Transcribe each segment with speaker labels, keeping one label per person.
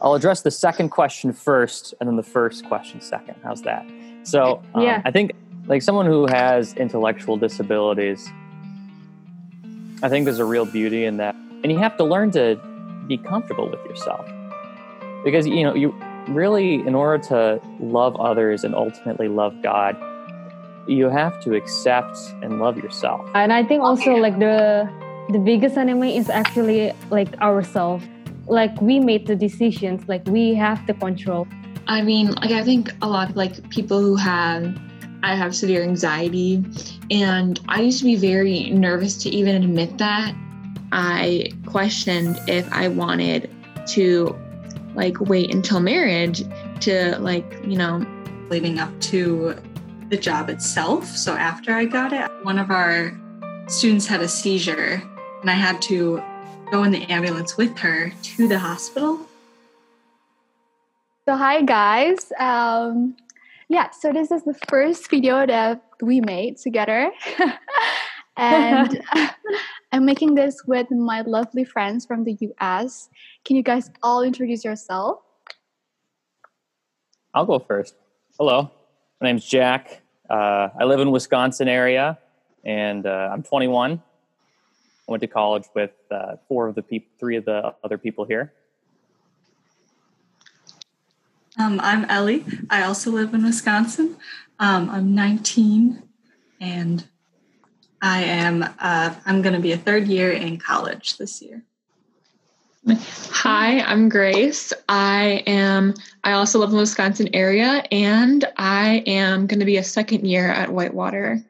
Speaker 1: I'll address the second question first, and then the first question second. How's that? So, um,
Speaker 2: Yeah.
Speaker 1: I think like someone who has intellectual disabilities, I think there's a real beauty in that, and you have to learn to be comfortable with yourself, because you know you really, in order to love others and ultimately love God, you have to accept and love yourself.
Speaker 2: And I think also like the the biggest enemy is actually like ourselves. Like we made the decisions, like we have the control.
Speaker 3: I mean, like I think a lot of like people who have I have severe anxiety and I used to be very nervous to even admit that. I questioned if I wanted to like wait until marriage to like, you know,
Speaker 4: leading up to the job itself. So after I got it, one of our students had a seizure and I had to go in the ambulance with her to the hospital.
Speaker 5: So hi guys. Um, yeah, so this is the first video that we made together. and I'm making this with my lovely friends from the US. Can you guys all introduce yourself?
Speaker 1: I'll go first. Hello, my name's Jack. Uh, I live in Wisconsin area, and uh, I'm 21. I went to college with uh, four of the peop- three of the other people here.
Speaker 4: Um, I'm Ellie. I also live in Wisconsin. Um, I'm 19 and I am uh, I'm going to be a third year in college this year.
Speaker 3: Hi, I'm Grace. I am I also live in the Wisconsin area and I am going to be a second year at Whitewater.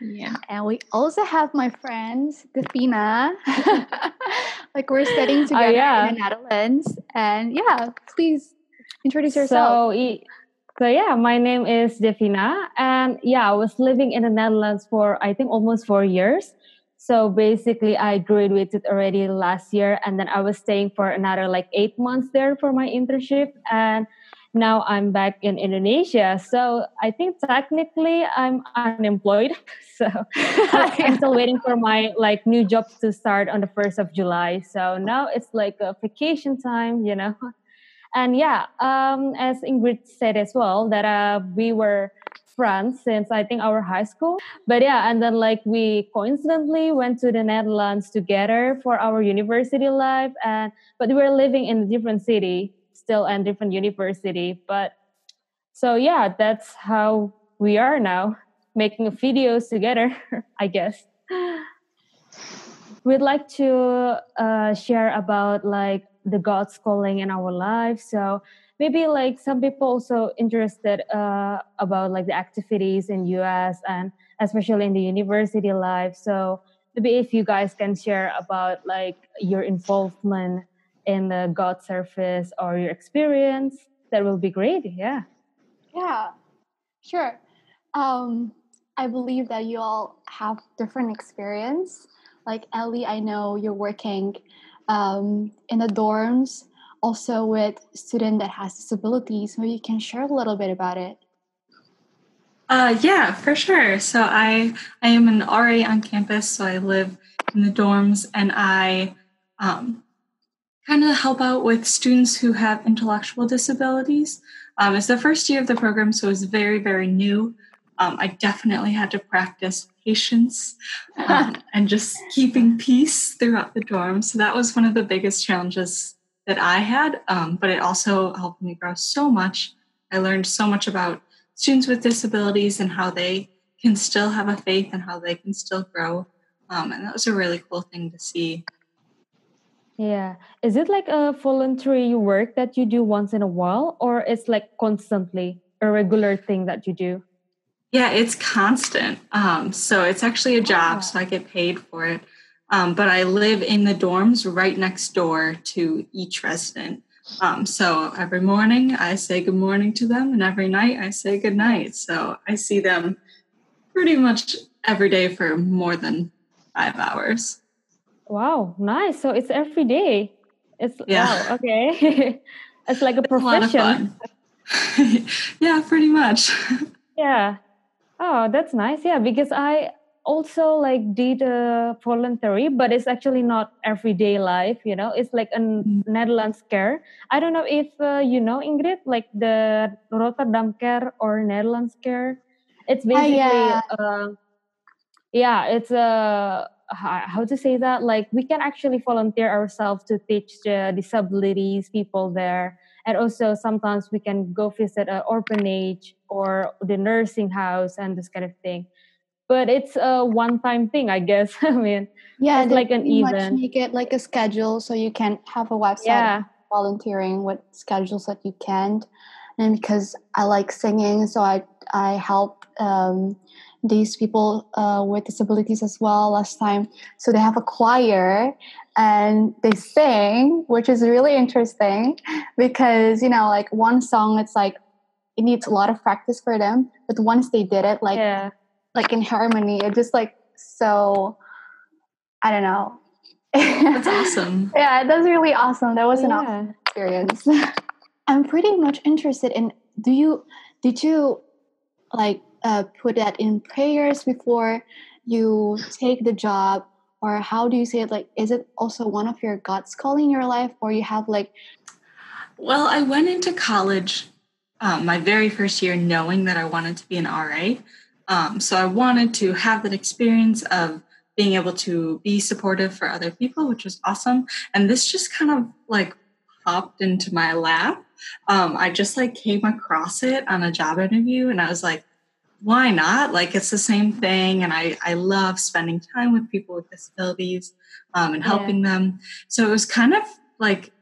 Speaker 3: Yeah.
Speaker 5: And we also have my friends, Devina. like we're studying oh, together
Speaker 2: Oh, yeah.
Speaker 5: in the Netherlands. And yeah, please introduce yourself.
Speaker 2: So, e- so yeah, my name is Devina, and yeah, I was living in the Netherlands for I think almost four years. So basically, I graduated already last year, and then I was staying for another like eight months there for my internship, and now I'm back in Indonesia. So I think technically I'm unemployed. So I'm still waiting for my like new job to start on the first of July. So now it's like a vacation time, you know. And yeah, um, as Ingrid said as well, that uh, we were friends since I think our high school. But yeah, and then like we coincidentally went to the Netherlands together for our university life, and but we were living in a different city still and different university. But so yeah, that's how we are now making videos together, I guess. We'd like to uh, share about like the God's calling in our lives. So maybe like some people also interested uh, about like the activities in US and especially in the university life. So maybe if you guys can share about like your involvement in the God service or your experience, that will be great. Yeah.
Speaker 5: Yeah, sure. Um, I believe that you all have different experience. Like Ellie, I know you're working um, in the dorms, also with student that has disabilities. Maybe you can share a little bit about it.
Speaker 4: Uh, yeah, for sure. So I I am an RA on campus, so I live in the dorms, and I um, kind of help out with students who have intellectual disabilities. Um, it's the first year of the program, so it's very very new. Um, I definitely had to practice patience um, and just keeping peace throughout the dorm. So that was one of the biggest challenges that I had, um, but it also helped me grow so much. I learned so much about students with disabilities and how they can still have a faith and how they can still grow. Um, and that was a really cool thing to see.
Speaker 2: Yeah. Is it like a voluntary work that you do once in a while, or it's like constantly a regular thing that you do?
Speaker 4: Yeah, it's constant. Um, so it's actually a job, so I get paid for it. Um, but I live in the dorms right next door to each resident. Um, so every morning I say good morning to them, and every night I say good night. So I see them pretty much every day for more than five hours.
Speaker 2: Wow, nice. So it's every day. It's
Speaker 4: Yeah.
Speaker 2: wow, okay. it's like a
Speaker 4: It's a
Speaker 2: profession.
Speaker 4: fun. yeah, pretty much.
Speaker 2: Yeah. Oh, that's nice. Yeah, because I also like did a voluntary but it's actually not everyday life you know it's like a
Speaker 3: Mm.
Speaker 2: netherlands care i don't know if uh, you know ingrid like the rotterdam care or netherlands care it's basically
Speaker 5: yeah.
Speaker 2: uh, yeah it's a how how to say that? Like we can actually volunteer ourselves to teach the disabilities people there. And also sometimes we can go visit an orphanage or the nursing house and this kind of thing. But it's a one-time thing i guess. I mean
Speaker 5: Yeah,
Speaker 2: It's like an event.
Speaker 5: make it like a schedule so you can have a website
Speaker 2: yeah.
Speaker 5: volunteering with schedules that you can't. And because I like singing, so I I help um, these people uh, with disabilities as well last time. So they have a choir and they sing, which is really interesting because you know, like one song, it's like it needs a lot of practice for them, but once they did it, like
Speaker 2: yeah
Speaker 5: like in harmony, it just like so. I don't know.
Speaker 4: That's awesome.
Speaker 5: Yeah, that's really awesome. That was an awesome experience. I'm pretty much interested in do you did you like uh, put that in prayers before you take the job or how do you say it like is it also one of your God's calling in your life or you have like
Speaker 4: Well, I went into college um, my very first year knowing that I wanted to be an RA. Um, so I wanted to have that experience of being able to be supportive for other people, which was awesome. And this just kind of like popped into my lap. Um, I just like came across it on a job interview and I was like, why not? Like it's the same thing. And I, I love spending time with people with disabilities um, and
Speaker 2: Yeah.
Speaker 4: helping them. So it was kind of like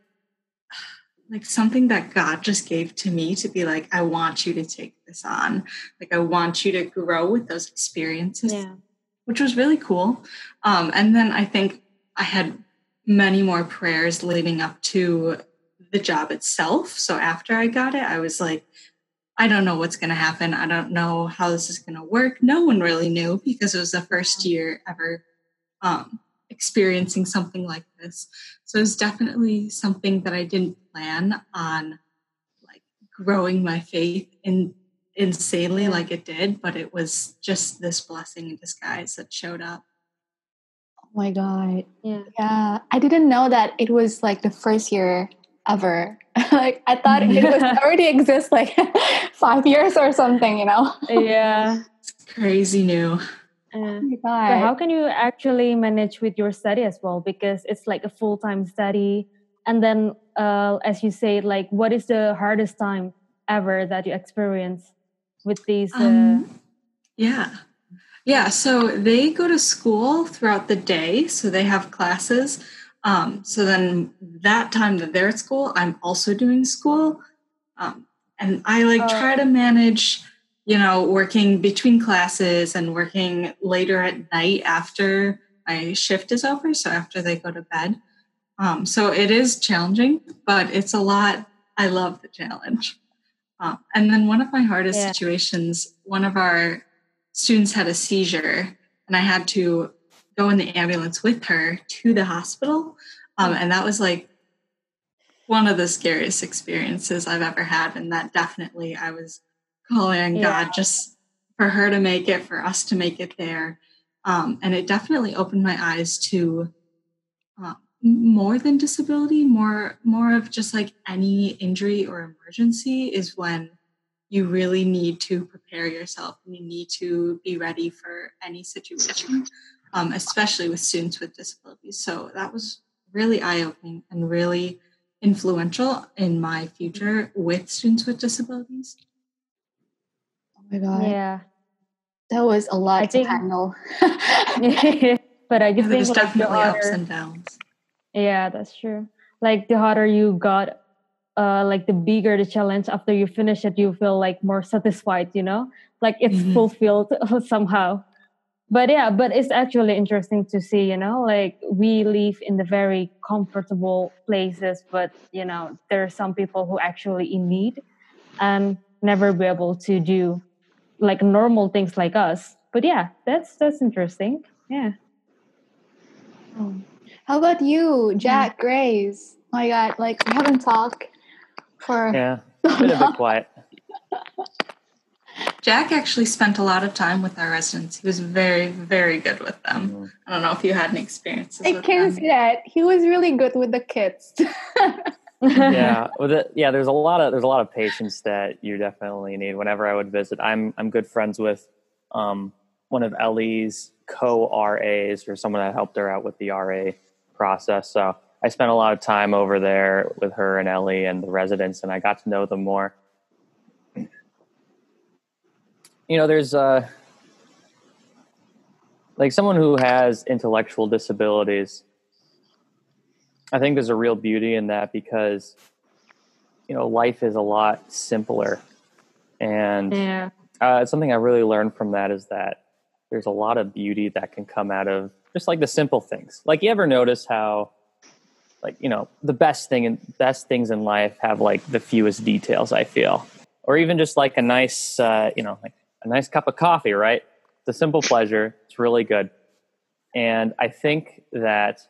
Speaker 4: like something that God just gave to me to be like, I want you to take this on. Like, I want you to grow with those experiences,
Speaker 2: yeah
Speaker 4: which was really cool. Um, and then I think I had many more prayers leading up to the job itself. So after I got it, I was like, I don't know what's going to happen. I don't know how this is going to work. No one really knew because it was the first year ever um, experiencing something like this. So it's definitely something that I didn't plan on like growing my faith in insanely
Speaker 2: Yeah.
Speaker 4: like it did, but it was just this blessing in disguise that showed up.
Speaker 5: oh my god
Speaker 2: yeah
Speaker 5: yeah I didn't know that it was like the first year ever like I thought it was already exists like five years or something you know
Speaker 2: yeah
Speaker 4: It's crazy new.
Speaker 2: Uh,
Speaker 5: oh my
Speaker 2: so
Speaker 5: god
Speaker 2: how can you actually manage with your study as well because it's like a full-time study and then uh, as you say like what is the hardest time ever that you experience with these uh,
Speaker 4: Um, yeah. Yeah. So they go to school throughout the day. So they have classes. Um, so then that time that they're at school, I'm also doing school. Um, and I like
Speaker 2: Oh.
Speaker 4: try to manage, you know, working between classes and working later at night after my shift is over. So after they go to bed. Um, so it is challenging, but it's a lot. I love the challenge. Um, and then one of my hardest
Speaker 2: Yeah.
Speaker 4: situations, one of our students had a seizure, and I had to go in the ambulance with her to the hospital. Um, and that was like one of the scariest experiences I've ever had. And that definitely, I was calling on
Speaker 2: Yeah.
Speaker 4: God just for her to make it, for us to make it there. Um, and it definitely opened my eyes to uh, more than disability, more more of just like any injury or emergency is when you really need to prepare yourself and you need to be ready for any situation, um, especially with students with disabilities. So that was really eye opening and really influential in my future with students with disabilities.
Speaker 5: oh my god
Speaker 2: yeah
Speaker 5: that was a lot
Speaker 2: I
Speaker 5: to
Speaker 2: think-
Speaker 5: handle
Speaker 2: but i just
Speaker 4: There's
Speaker 2: think like the
Speaker 4: definitely ups and downs.
Speaker 2: yeah that's true like the harder you got uh like the bigger the challenge after you finish it you feel like more satisfied you know like it's
Speaker 4: Mhm.
Speaker 2: fulfilled somehow but yeah but it's actually interesting to see you know like we live in the very comfortable places but you know there are some people who actually in need and never be able to do like normal things like us but yeah that's that's interesting yeah
Speaker 5: Oh. How about you, Jack Grace? Oh my God, like we haven't talked for
Speaker 1: Yeah, been a bit quiet.
Speaker 4: Jack actually spent a lot of time with our residents. He was very, very good with them.
Speaker 1: Mhm.
Speaker 4: I don't know if you had any experiences.
Speaker 5: I
Speaker 4: with
Speaker 5: can see that he was really good with the kids.
Speaker 1: yeah with it, yeah there's a lot of there's a lot of patience that you definitely need whenever i would visit i'm i'm good friends with um one of ellie's co-ras or someone that helped her out with the ra process so i spent a lot of time over there with her and ellie and the residents and i got to know them more you know there's uh like someone who has intellectual disabilities I think there's a real beauty in that because you know life is a lot simpler, and
Speaker 2: yeah.
Speaker 1: uh, something I really learned from that is that there's a lot of beauty that can come out of just like the simple things. Like you ever notice how, like you know, the best thing and best things in life have like the fewest details. I feel, or even just like a nice, uh, you know, like a nice cup of coffee. Right, it's a simple pleasure. It's really good, and I think that.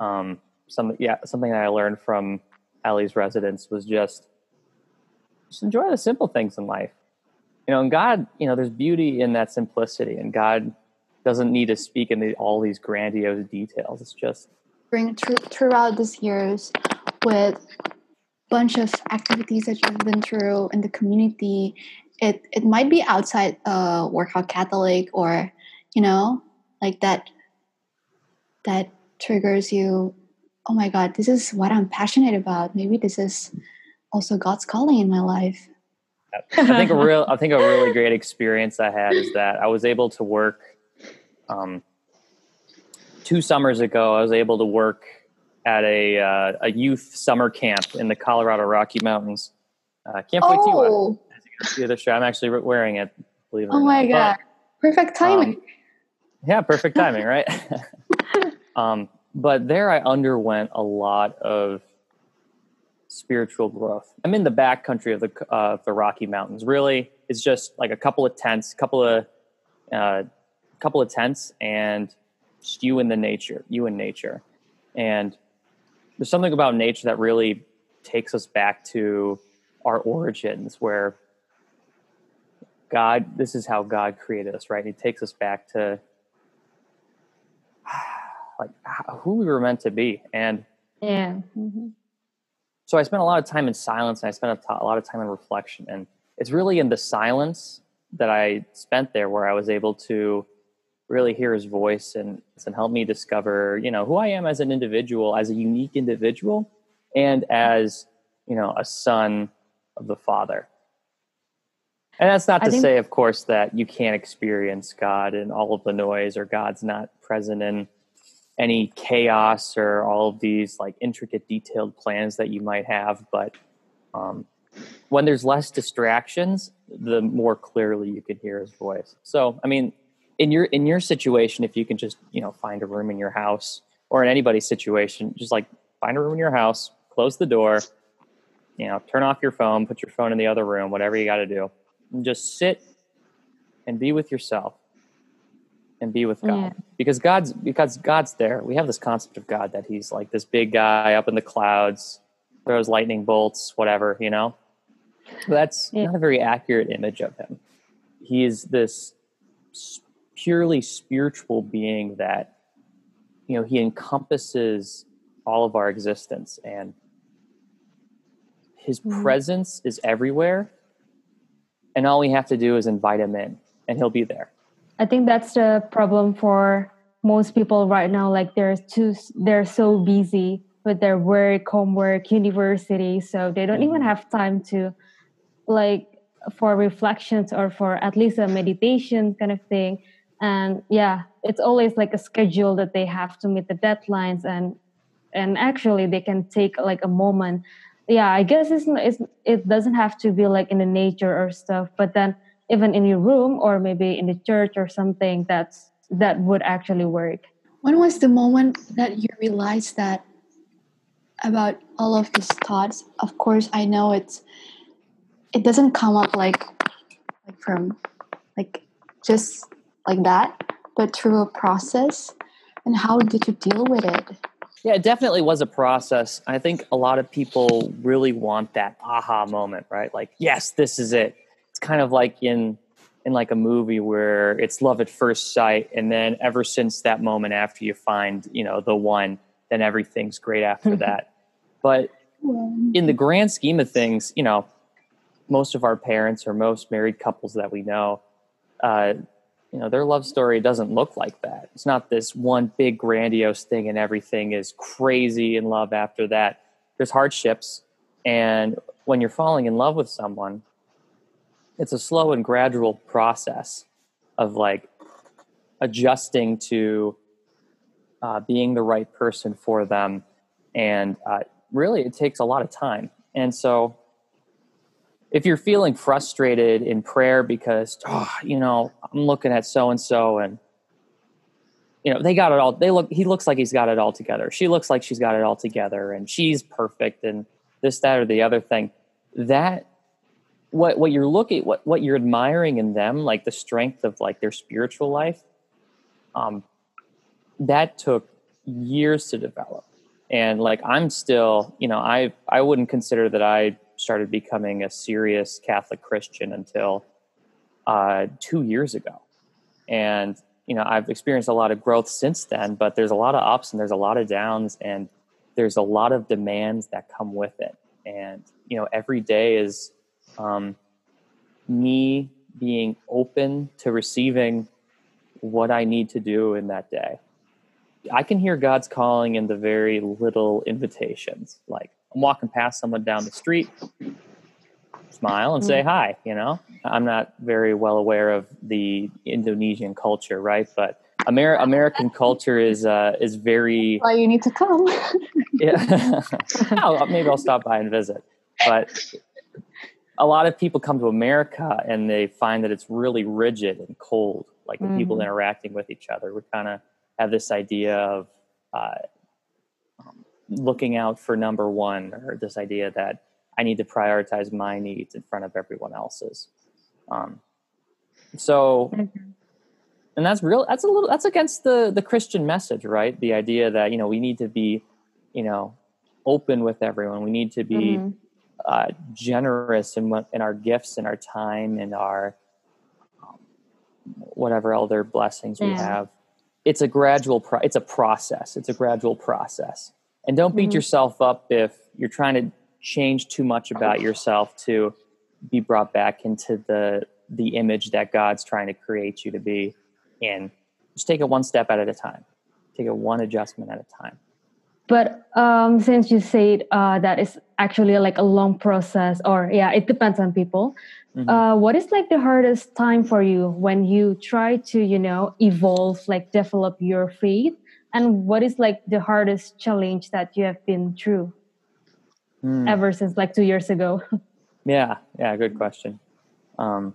Speaker 1: Um, some yeah something that I learned from Ellie's residence was just just enjoy the simple things in life. You know, and God, you know, there's beauty in that simplicity, and God doesn't need to speak in the, all these grandiose details. It's just
Speaker 5: Bring thr- throughout these years with bunch of activities that you've been through in the community. It it might be outside uh, workout Catholic or you know like that that triggers you. Oh my God, this is what I'm passionate about. Maybe this is also God's calling in my life.
Speaker 1: I think a real I think a really great experience I had is that I was able to work um, two summers ago. I was able to work at a uh, a youth summer camp in the Colorado Rocky Mountains. Uh, Camp.
Speaker 5: Oh,
Speaker 1: The other shirt. I'm actually wearing it. Believe it or
Speaker 5: oh my
Speaker 1: not.
Speaker 5: God, perfect timing.
Speaker 1: Um, yeah, perfect timing, right? um, but there, I underwent a lot of spiritual growth. I'm in the back country of the uh, the Rocky Mountains. Really, it's just like a couple of tents, couple of uh, couple of tents, and just you in the nature, you in nature. And there's something about nature that really takes us back to our origins, where God, this is how God created us, right? He takes us back to like who we were meant to be. And
Speaker 2: yeah. mhm.
Speaker 1: so I spent a lot of time in silence and I spent a a lot of time in reflection. And it's really in the silence that I spent there where I was able to really hear his voice and, and help me discover, you know, who I am as an individual, as a unique individual, and as, you know, a son of the Father. And that's not to
Speaker 2: think-
Speaker 1: say, of course, that you can't experience God in all of the noise or God's not present in any chaos or all of these like intricate detailed plans that you might have. But um, when there's less distractions the more clearly you can hear his voice. So i mean in your in your situation if you can just you know find a room in your house or in anybody's situation just like find a room in your house close the door you know turn off your phone put your phone in the other room whatever you got to do and just sit and be with yourself and be with God
Speaker 2: Yeah.
Speaker 1: because God's because God's there. We have this concept of God that He's like this big guy up in the clouds, throws lightning bolts, whatever, you know. That's
Speaker 2: Yeah.
Speaker 1: not a very accurate image of Him. He is this purely spiritual being that you know He encompasses all of our existence and His
Speaker 2: Mhm.
Speaker 1: presence is everywhere, and all we have to do is invite Him in, and He'll be there.
Speaker 2: I think that's the problem for most people right now. Like they're too, they're so busy with their work, homework, university, so they don't even
Speaker 1: Mhm.
Speaker 2: have time to, like, for reflections or for at least a meditation kind of thing. And yeah, it's always like a schedule that they have to meet the deadlines, and and actually they can take like a moment. Yeah, I guess it's, it's it doesn't have to be like in the nature or stuff, but then even in your room or maybe in the church or something that's that would actually work
Speaker 5: When was the moment that you realized that about all of these thoughts? Of course, I know it's it doesn't come up like like from like just like that, but through a process. And how did you deal with it?
Speaker 1: Yeah, it definitely was a process. I think a lot of people really want that aha moment, right? Like, yes, this is it. It's kind of like in in like a movie where it's love at first sight and then ever since that moment after you find you know the one then everything's great after that but in the grand scheme of things you know most of our parents or most married couples that we know uh, you know their love story doesn't look like that. It's not this one big grandiose thing and everything is crazy in love after that. There's hardships and when you're falling in love with someone it's a slow and gradual process of like adjusting to uh, being the right person for them. And uh, really it takes a lot of time. And so if you're feeling frustrated in prayer because oh, you know i'm looking at so and so and you know they got it all they look he looks like he's got it all together. She looks like she's got it all together and she's perfect and this that or the other thing. That what what you're looking what what you're admiring in them like the strength of like their spiritual life um that took years to develop. And like i'm still you know i i wouldn't consider that i started becoming a serious catholic christian until uh 2 years ago and you know i've experienced a lot of growth since then but there's a lot of ups and there's a lot of downs and there's a lot of demands that come with it and you know every day is um, me being open to receiving what I need to do in that day. I can hear God's calling in the very little invitations. Like I'm walking past someone down the street, smile and say mm. hi, you know? I'm not very well aware of the Indonesian culture, right? But Amer- American culture is uh, is very.
Speaker 5: Why you need to come?
Speaker 1: yeah, oh, maybe I'll stop by and visit. But a lot of people come to America and they find that it's really rigid and cold, like the mm. people mm-hmm. interacting with each other. We kind of have this idea of uh, looking out for number one, or this idea that I need to prioritize my needs in front of everyone else's. Um, so, mm-hmm. and that's real. That's a little. That's against the the Christian message, right? The idea that you know we need to be, you know, open with everyone. We need to be. Mm-hmm uh, generous in what in our gifts and our time and our um, whatever other blessings yeah. we have. It's a gradual. Pro- it's a process. It's a gradual process. And don't beat mm-hmm. yourself up if you're trying to change too much about yourself to be brought back into the the image that God's trying to create you to be in. Just take it one step at a time. Take it one adjustment at a time.
Speaker 2: But um, since you said uh, that is actually like a long process, or yeah, it depends on people. Mm-hmm. Uh, what is like the hardest time for you when you try to, you know, evolve, like develop your faith? And what is like the hardest challenge that you have been through mm. ever since like two years ago?
Speaker 1: yeah, yeah, good question. Um,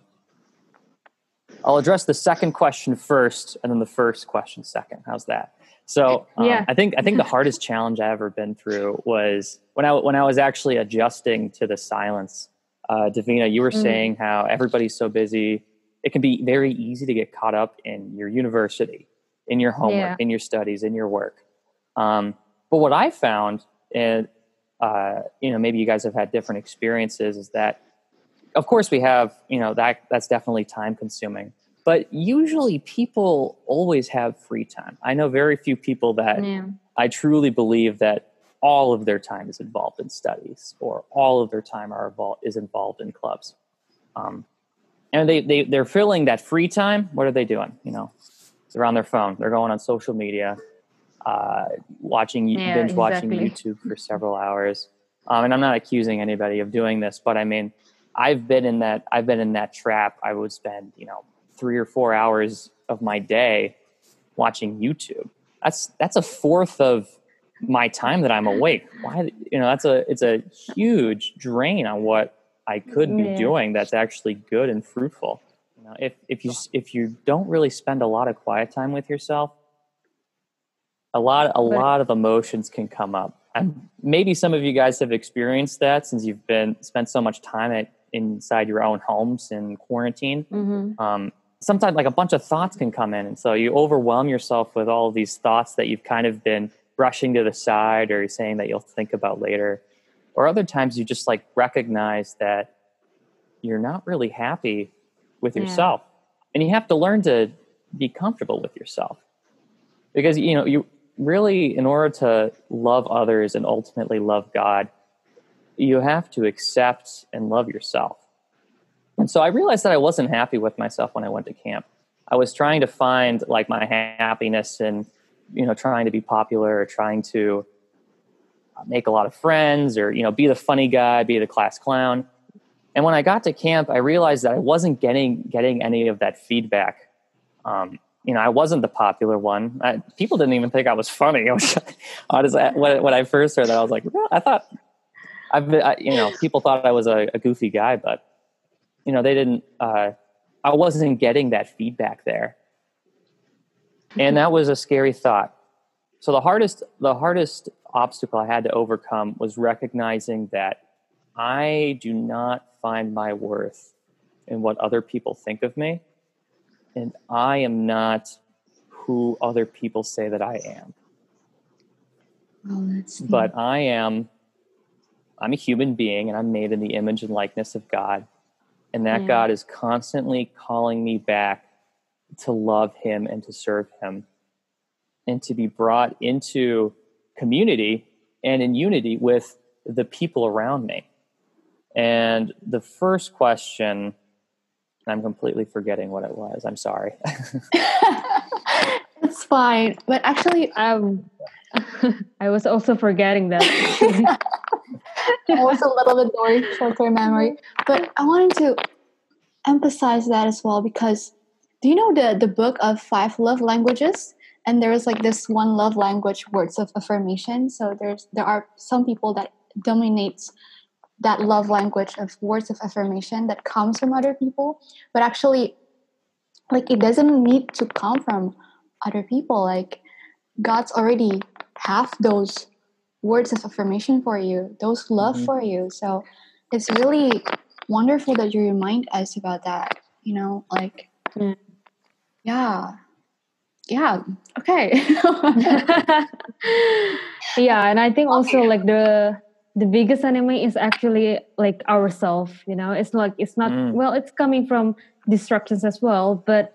Speaker 1: I'll address the second question first, and then the first question second. How's that? So um, yeah. I think I think the hardest challenge I ever been through was when I when I was actually adjusting to the silence. Uh, Devina, you were mm. saying how everybody's so busy. It can be very easy to get caught up in your university, in your homework, yeah. in your studies, in your work. Um, but what I found, and uh, you know, maybe you guys have had different experiences, is that, of course, we have you know that that's definitely time consuming but usually people always have free time. I know very few people that yeah. I truly believe that all of their time is involved in studies or all of their time are involved, is involved in clubs. Um, and they, they, they're filling that free time. What are they doing? You know, they're on their phone. They're going on social media, uh, watching, yeah, binge exactly. watching YouTube for several hours. Um, and I'm not accusing anybody of doing this, but I mean, I've been in that, I've been in that trap. I would spend, you know, three or four hours of my day watching YouTube. That's that's a fourth of my time that I'm awake. Why you know that's a it's a huge drain on what I could be yeah. doing that's actually good and fruitful. Know, if if you if you don't really spend a lot of quiet time with yourself, a lot a lot of emotions can come up. And maybe some of you guys have experienced that since you've been spent so much time at inside your own homes in quarantine. Mm-hmm. Um, sometimes like a bunch of thoughts can come in and so you overwhelm yourself with all of these thoughts that you've kind of been brushing to the side or saying that you'll think about later or other times you just like recognize that you're not really happy with yeah. yourself. And you have to learn to be comfortable with yourself. Because you know you really in order to love others and ultimately love god you have to accept and love yourself. And so i realized that i wasn't happy with myself when i went to camp. I was trying to find like my happiness and you know trying to be popular or trying to uh, make a lot of friends or you know be the funny guy be the class clown and when I got to camp, I realized that I wasn't getting getting any of that feedback. Um, you know, I wasn't the popular one. I, people didn't even think I was funny. I was, when, when I first heard that, I was like, I thought, I've been, I, you know, people thought I was a, a, goofy guy, but you know, they didn't. Uh, I wasn't getting that feedback there, and that was a scary thought. So the hardest, the hardest obstacle I had to overcome was recognizing that I do not find my worth in what other people think of me. And I am not who other people say that I am.
Speaker 3: Oh,
Speaker 1: but I am I'm a human being and I'm made in the image and likeness of God. And that yeah. God is constantly calling me back to love him and to serve him and to be brought into community and in unity with the people around me. And the first question, I'm completely forgetting what it was. I'm sorry.
Speaker 5: it's fine. But actually,
Speaker 2: um, I was also forgetting that.
Speaker 5: I was a little bit more short-term memory, but I wanted to emphasize that as well because do you know the the book of five love languages? And there is like this one love language, words of affirmation. So there's there are some people that dominates that love language of words of affirmation that comes from other people but actually like it doesn't need to come from other people like god's already have those words of affirmation for you those love mm-hmm. for you so it's really wonderful that you remind us about that you know like mm. yeah yeah okay
Speaker 2: yeah and i think also okay. like the the biggest enemy is actually like ourselves you know it's like it's not mm. well it's coming from disruptions as well but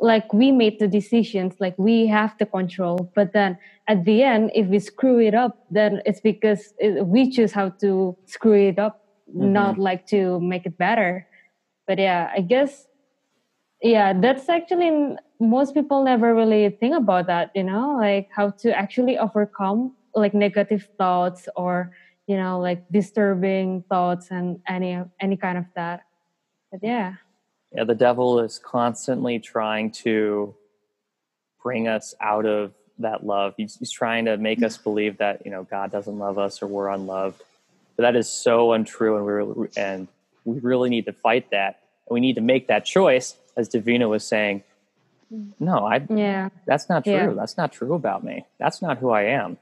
Speaker 2: like we made the decisions like we have the control but then at the end if we screw it up then it's because it, we choose how to screw it up mm-hmm. not like to make it better but yeah i guess yeah that's actually most people never really think about that you know like how to actually overcome like negative thoughts or you know like disturbing thoughts and any any kind of that. But yeah.
Speaker 1: Yeah the devil is constantly trying to bring us out of that love. He's, he's trying to make us believe that you know god doesn't love us or we're unloved. But that is so untrue and we and we really need to fight that. And we need to make that choice as devina was saying. Mm. No i
Speaker 2: yeah.
Speaker 1: that's not true. Yeah. that's not true about me. That's not who i am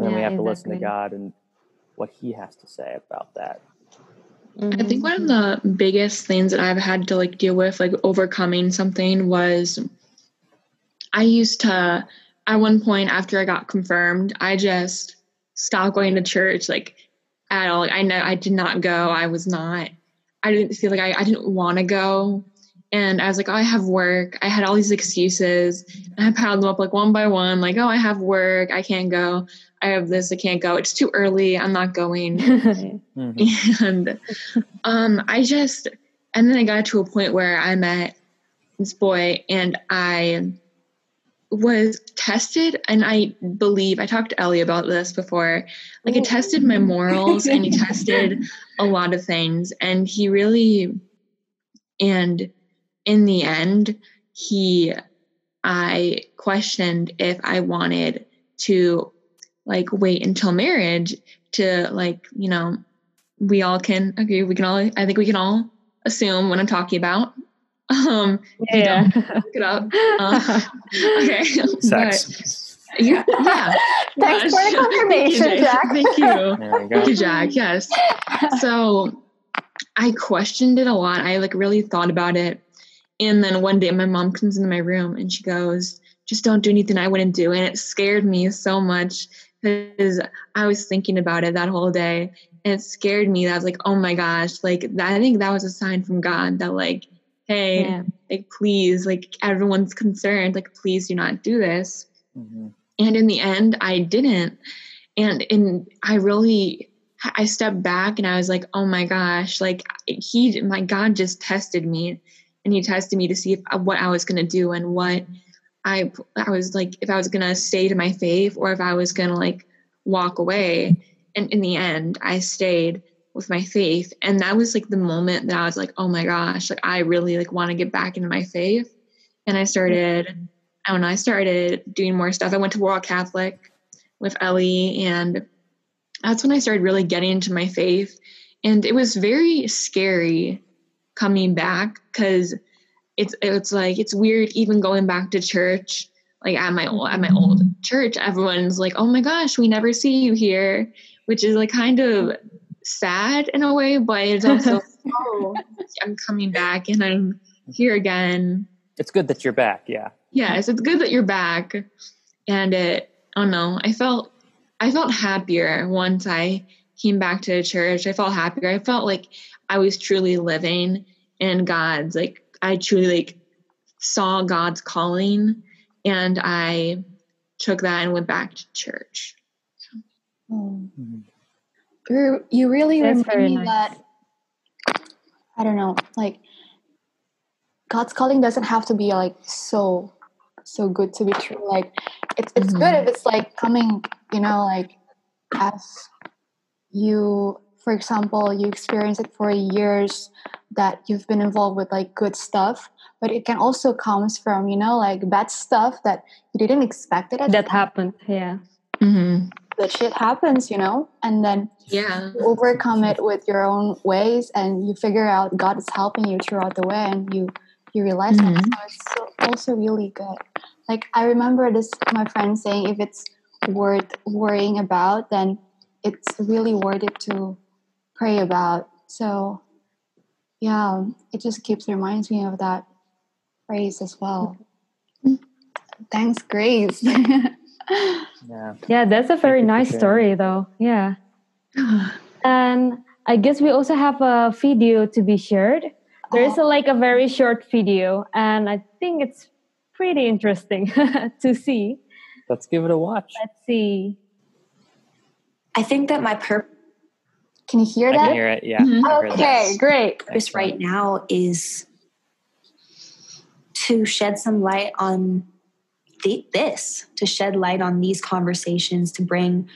Speaker 1: and then yeah, we have exactly. to listen to God and what He has to say about that.
Speaker 3: I think mm-hmm. one of the biggest things that I've had to like deal with, like overcoming something, was I used to, at one point after I got confirmed, I just stopped going to church like at all. Like, I know I did not go. I was not, I didn't feel like I, I didn't want to go. And I was like, oh, I have work. I had all these excuses. And I piled them up like one by one, like, oh, I have work. I can't go. I have this. I can't go. It's too early. I'm not going. mm-hmm. And um, I just, and then I got to a point where I met this boy and I was tested. And I believe I talked to Ellie about this before. Like, it tested my morals and he tested a lot of things. And he really, and in the end, he, I questioned if I wanted to like wait until marriage to like, you know, we all can agree, we can all, I think we can all assume what I'm talking about. Um,
Speaker 2: yeah.
Speaker 3: look it up. Uh, okay.
Speaker 1: Sex.
Speaker 3: But, yeah. yeah.
Speaker 5: Thanks for the confirmation, Jack.
Speaker 3: Thank you. Thank you, Jack. Yes. So I questioned it a lot. I like really thought about it and then one day my mom comes into my room and she goes, just don't do anything I wouldn't do. And it scared me so much because I was thinking about it that whole day. And it scared me. That I was like, oh my gosh, like that, I think that was a sign from God that like, hey,
Speaker 2: Yeah.
Speaker 3: like please, like everyone's concerned, like please do not do this.
Speaker 1: hmm
Speaker 3: And in the end, I didn't. And and I really I stepped back and I was like, oh my gosh, like he my God just tested me and he tested me to see if what I was gonna do and what I I was like if I was gonna stay to my faith or if I was gonna like walk away. And in the end, I stayed with my faith. And that was like the moment that I was like, oh my gosh, like I really like want to get back into my faith. And I started, don't know, I started doing more stuff. I went to World Catholic with Ellie and that's when I started really getting into my faith. And it was very scary coming back because it's it's like it's weird even going back to church. Like at my old at my old church, everyone's like, "Oh my gosh, we never see you here," which is like kind of sad in a way, but it's also oh, I'm coming back and I'm here again.
Speaker 1: It's good that you're back. Yeah.
Speaker 3: Yes, it's good that you're back. And it, I don't know, I felt, I felt happier once I came back to church. I felt happier. I felt like I was truly living in God's, like, I truly like saw God's calling and I took that and went back to church.
Speaker 5: Mm.
Speaker 1: Mhm.
Speaker 5: You you really
Speaker 2: That's
Speaker 5: remind me
Speaker 2: nice.
Speaker 5: that I don't know, like God's calling doesn't have to be like so so good to be true. Like it's it's good
Speaker 3: Mhm.
Speaker 5: if it's like coming, you know, like as you for example, you experience it for years that you've been involved with like good stuff, but it can also comes from, you know, like bad stuff that you didn't expect it at
Speaker 2: That happened. Yeah.
Speaker 3: Mm-hmm.
Speaker 5: that shit happens, you know, and then
Speaker 3: Yeah.
Speaker 5: you overcome it with your own ways and you figure out God is helping you throughout the way and you you realize that
Speaker 3: Mhm.
Speaker 5: so it's so, also really good. Like I remember this my friend saying if it's worth worrying about then it's really worth it to pray about. So yeah, it just keeps reminds me of that phrase as well. Thanks, Grace.
Speaker 1: Yeah.
Speaker 2: Yeah, that's a very nice story, though. Yeah. And I guess we also have a video to be shared. There is a, like a very short video, and I think it's pretty interesting to see.
Speaker 1: Let's give it a watch.
Speaker 2: Let's see.
Speaker 6: I think that my purpose
Speaker 5: Can you hear
Speaker 1: I
Speaker 5: that?
Speaker 1: can hear it. Yeah.
Speaker 3: Mhm.
Speaker 1: I heard.
Speaker 5: Okay, great.
Speaker 1: Thanks,
Speaker 6: right now is to shed some light on the, this, to shed light on these conversations, to bring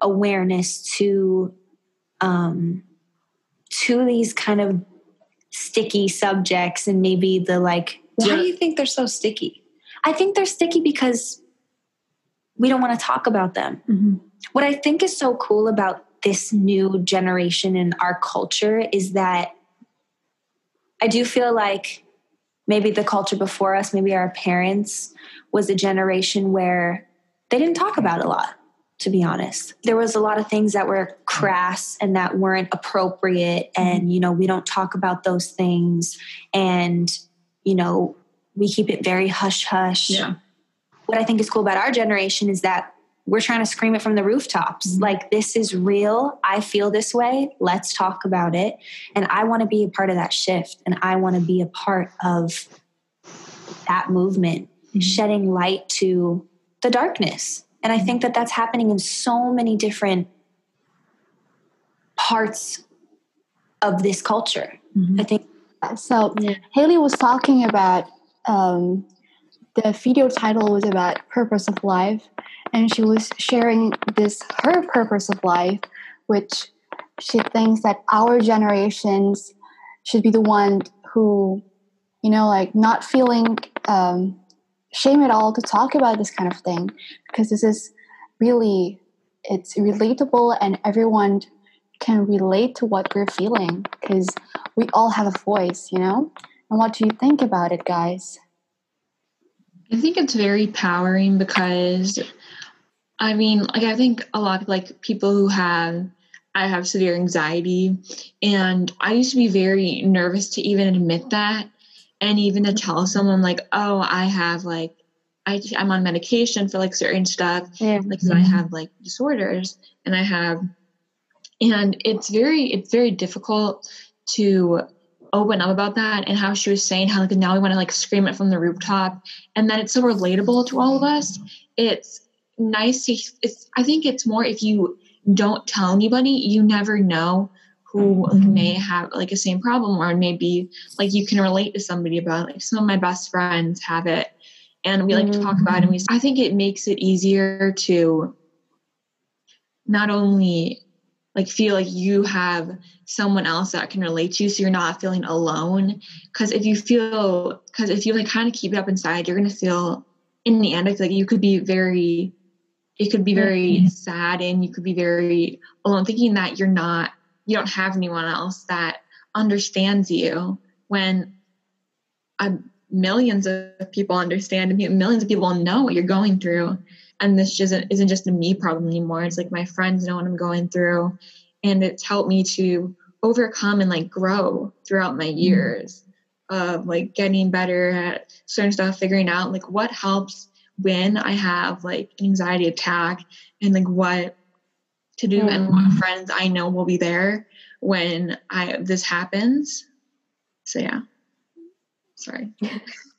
Speaker 6: awareness to um, to these kind of sticky subjects and maybe the like.
Speaker 7: Why
Speaker 6: Yeah.
Speaker 7: do you think they're so sticky?
Speaker 6: I think they're sticky because we don't want to talk about them.
Speaker 7: Mm-hmm.
Speaker 6: What I think is so cool about this new generation in our culture is that I do feel like maybe the culture before us, maybe our parents, was a generation where they didn't talk about a lot, to be honest. There was a lot of things that were crass and that weren't appropriate. And, you know, we don't talk about those things. And, you know, we keep it very hush hush
Speaker 3: Yeah.
Speaker 6: what I think is cool about our generation is that we're trying to scream it from the rooftops. Mm-hmm. Like, this is real. I feel this way. Let's talk about it. And I want to be a part of that shift. And I want to be a part of that movement, mm-hmm. shedding light to the darkness. And I think mm-hmm. that that's happening in so many different parts of this culture. I think
Speaker 5: So Haley was talking about um, the video title was about purpose of life, and she was sharing this her purpose of life, which she thinks that our generations should be the one who, you know, like not feeling um, shame at all to talk about this kind of thing because this is really it's relatable and everyone can relate to what we're feeling because we all have a voice, you know? And what do you think about it, guys?
Speaker 3: I think it's very powering because I mean, like I think a lot of like people who have I have severe anxiety and I used to be very nervous to even admit that and even to mm-hmm. tell someone like, "Oh, I have like I I'm on medication for like certain stuff."
Speaker 2: Yeah.
Speaker 3: like I mm-hmm. have like disorders and I have and it's very it's very difficult to open up about that and how she was saying how like now we want to like scream it from the rooftop and then it's so relatable to all of us it's nice to it's i think it's more if you don't tell anybody you never know who mm-hmm. may have like a same problem or maybe like you can relate to somebody about it. like some of my best friends have it and we like to talk about it and we mm-hmm. i think it makes it easier to not only like feel like you have someone else that can relate to you so you're not feeling alone. Because if you feel because if you like kind of keep it up inside you're gonna feel in the end like you could be very it could be very mm-hmm. sad and you could be very alone thinking that you're not you don't have anyone else that understands you when a, millions of people understand and millions of people know what you're going through and this just isn't just a me problem anymore it's like my friends know what i'm going through and it's helped me to overcome and like grow throughout my mm-hmm. years of like getting better at certain stuff figuring out like what helps when i have like an anxiety attack and like what to do mm-hmm. and what mm-hmm. friends i know will be there when i this happens so yeah sorry